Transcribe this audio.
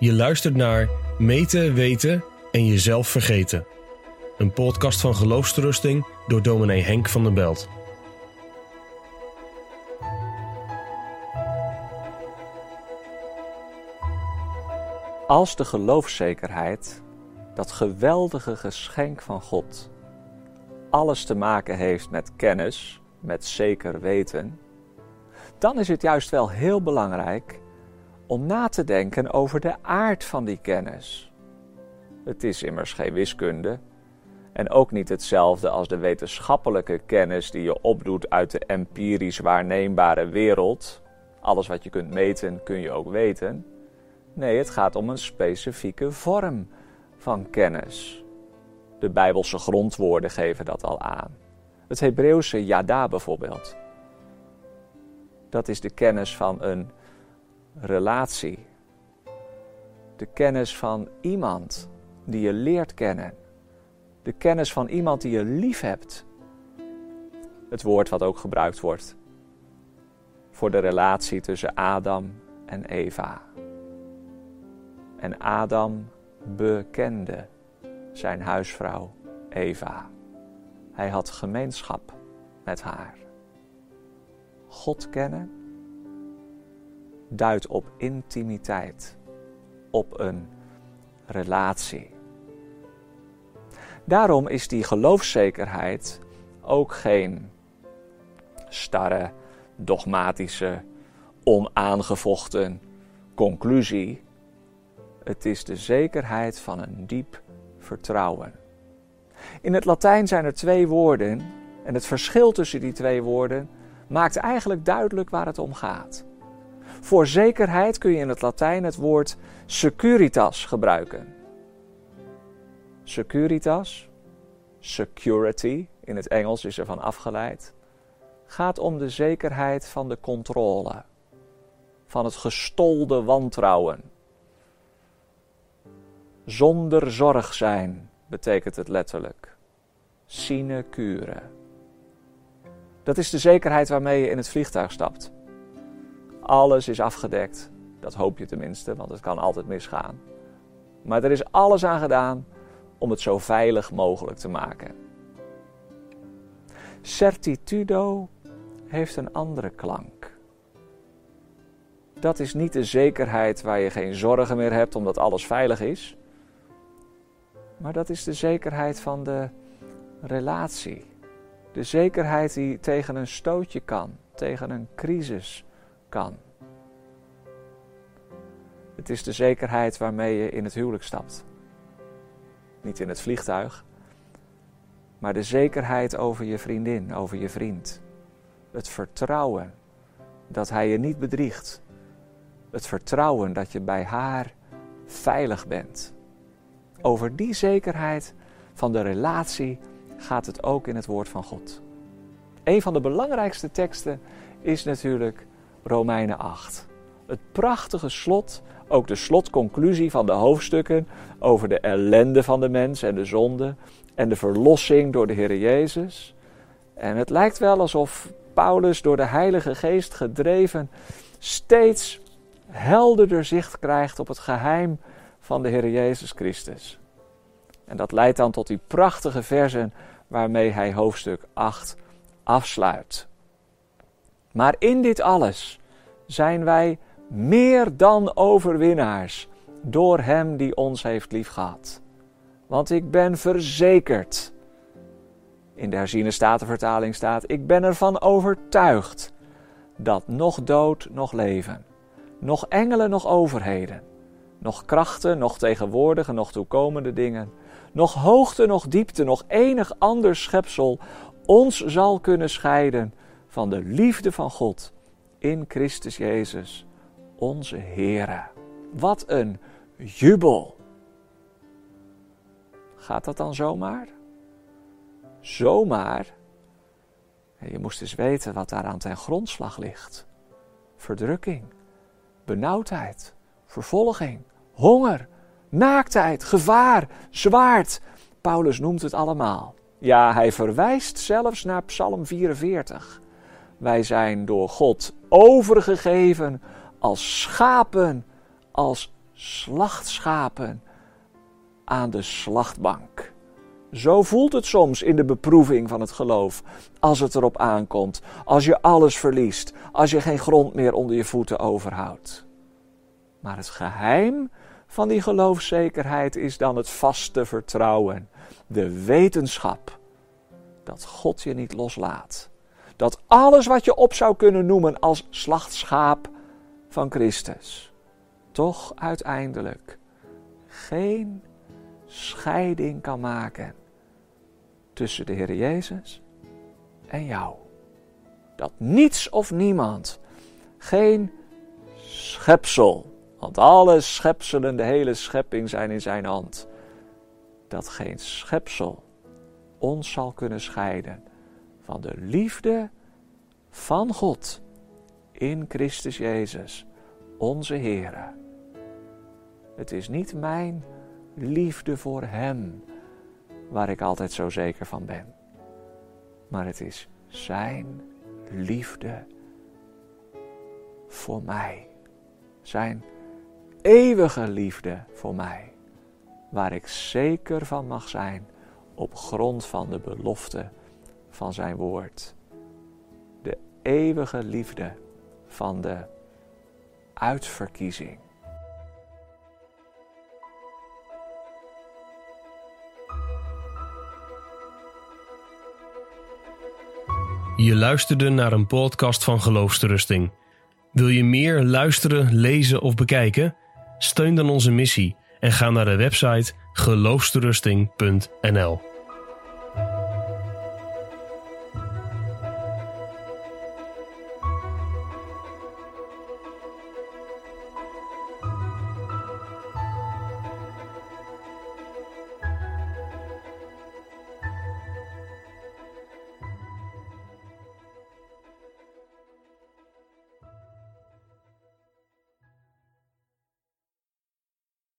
Je luistert naar Meten, Weten en Jezelf Vergeten. Een podcast van geloofsterusting door dominee Henk van der Belt. Als de geloofszekerheid, dat geweldige geschenk van God, alles te maken heeft met kennis, met zeker weten, dan is het juist wel heel belangrijk om na te denken over de aard van die kennis. Het is immers geen wiskunde en ook niet hetzelfde als de wetenschappelijke kennis die je opdoet uit de empirisch waarneembare wereld. Alles wat je kunt meten kun je ook weten. Nee, het gaat om een specifieke vorm van kennis. De Bijbelse grondwoorden geven dat al aan. Het Hebreeuwse yada bijvoorbeeld. Dat is de kennis van een relatie. De kennis van iemand die je leert kennen. De kennis van iemand die je lief hebt. Het woord wat ook gebruikt wordt voor de relatie tussen Adam en Eva. En Adam bekende zijn huisvrouw Eva. Hij had gemeenschap met haar. God kennen duidt op intimiteit, op een relatie. Daarom is die geloofszekerheid ook geen starre, dogmatische, onaangevochten conclusie. Het is de zekerheid van een diep vertrouwen. In het Latijn zijn er twee woorden en het verschil tussen die twee woorden maakt eigenlijk duidelijk waar het om gaat. Voor zekerheid kun je in het Latijn het woord securitas gebruiken. Securitas, security, in het Engels is ervan afgeleid, gaat om de zekerheid van de controle, van het gestolde wantrouwen. Zonder zorg zijn betekent het letterlijk. Sinecure. Dat is de zekerheid waarmee je in het vliegtuig stapt. Alles is afgedekt. Dat hoop je tenminste, want het kan altijd misgaan. Maar er is alles aan gedaan om het zo veilig mogelijk te maken. Certitudo heeft een andere klank. Dat is niet de zekerheid waar je geen zorgen meer hebt omdat alles veilig is. Maar dat is de zekerheid van de relatie. De zekerheid die tegen een stootje kan, tegen een crisis kan. Het is de zekerheid waarmee je in het huwelijk stapt. Niet in het vliegtuig, maar de zekerheid over je vriendin, over je vriend. Het vertrouwen dat hij je niet bedriegt. Het vertrouwen dat je bij haar veilig bent. Over die zekerheid van de relatie gaat het ook in het woord van God. Een van de belangrijkste teksten is natuurlijk Romeinen 8. Het prachtige slot, ook de slotconclusie van de hoofdstukken over de ellende van de mens en de zonde en de verlossing door de Heer Jezus. En het lijkt wel alsof Paulus door de Heilige Geest gedreven steeds helderder zicht krijgt op het geheim van de Heer Jezus Christus. En dat leidt dan tot die prachtige versen waarmee hij hoofdstuk 8 afsluit. Maar in dit alles zijn wij meer dan overwinnaars door Hem die ons heeft liefgehad. Want ik ben verzekerd, in de herziene statenvertaling staat, ik ben ervan overtuigd dat nog dood, nog leven, nog engelen, nog overheden, nog krachten, nog tegenwoordige, nog toekomende dingen, nog hoogte, nog diepte, nog enig ander schepsel ons zal kunnen scheiden van de liefde van God in Christus Jezus, onze Heere. Wat een jubel! Gaat dat dan zomaar? Zomaar? Je moest eens weten wat daar aan ten grondslag ligt. Verdrukking, benauwdheid, vervolging, honger, naaktheid, gevaar, zwaard. Paulus noemt het allemaal. Ja, hij verwijst zelfs naar Psalm 44. Wij zijn door God overgegeven als schapen, als slachtschapen aan de slachtbank. Zo voelt het soms in de beproeving van het geloof, als het erop aankomt, als je alles verliest, als je geen grond meer onder je voeten overhoudt. Maar het geheim van die geloofszekerheid is dan het vaste vertrouwen, de wetenschap dat God je niet loslaat. Dat alles wat je op zou kunnen noemen als slachtschaap van Christus, toch uiteindelijk geen scheiding kan maken tussen de Heer Jezus en jou. Dat niets of niemand, geen schepsel, want alle schepselen, de hele schepping zijn in zijn hand, dat geen schepsel ons zal kunnen scheiden van de liefde van God in Christus Jezus, onze Heer. Het is niet mijn liefde voor Hem waar ik altijd zo zeker van ben, maar het is Zijn liefde voor mij. Zijn eeuwige liefde voor mij, waar ik zeker van mag zijn op grond van de belofte van Zijn woord. De eeuwige liefde van de uitverkiezing. Je luisterde naar een podcast van Geloofsterusting. Wil je meer luisteren, lezen of bekijken? Steun dan onze missie en ga naar de website geloofsterusting.nl.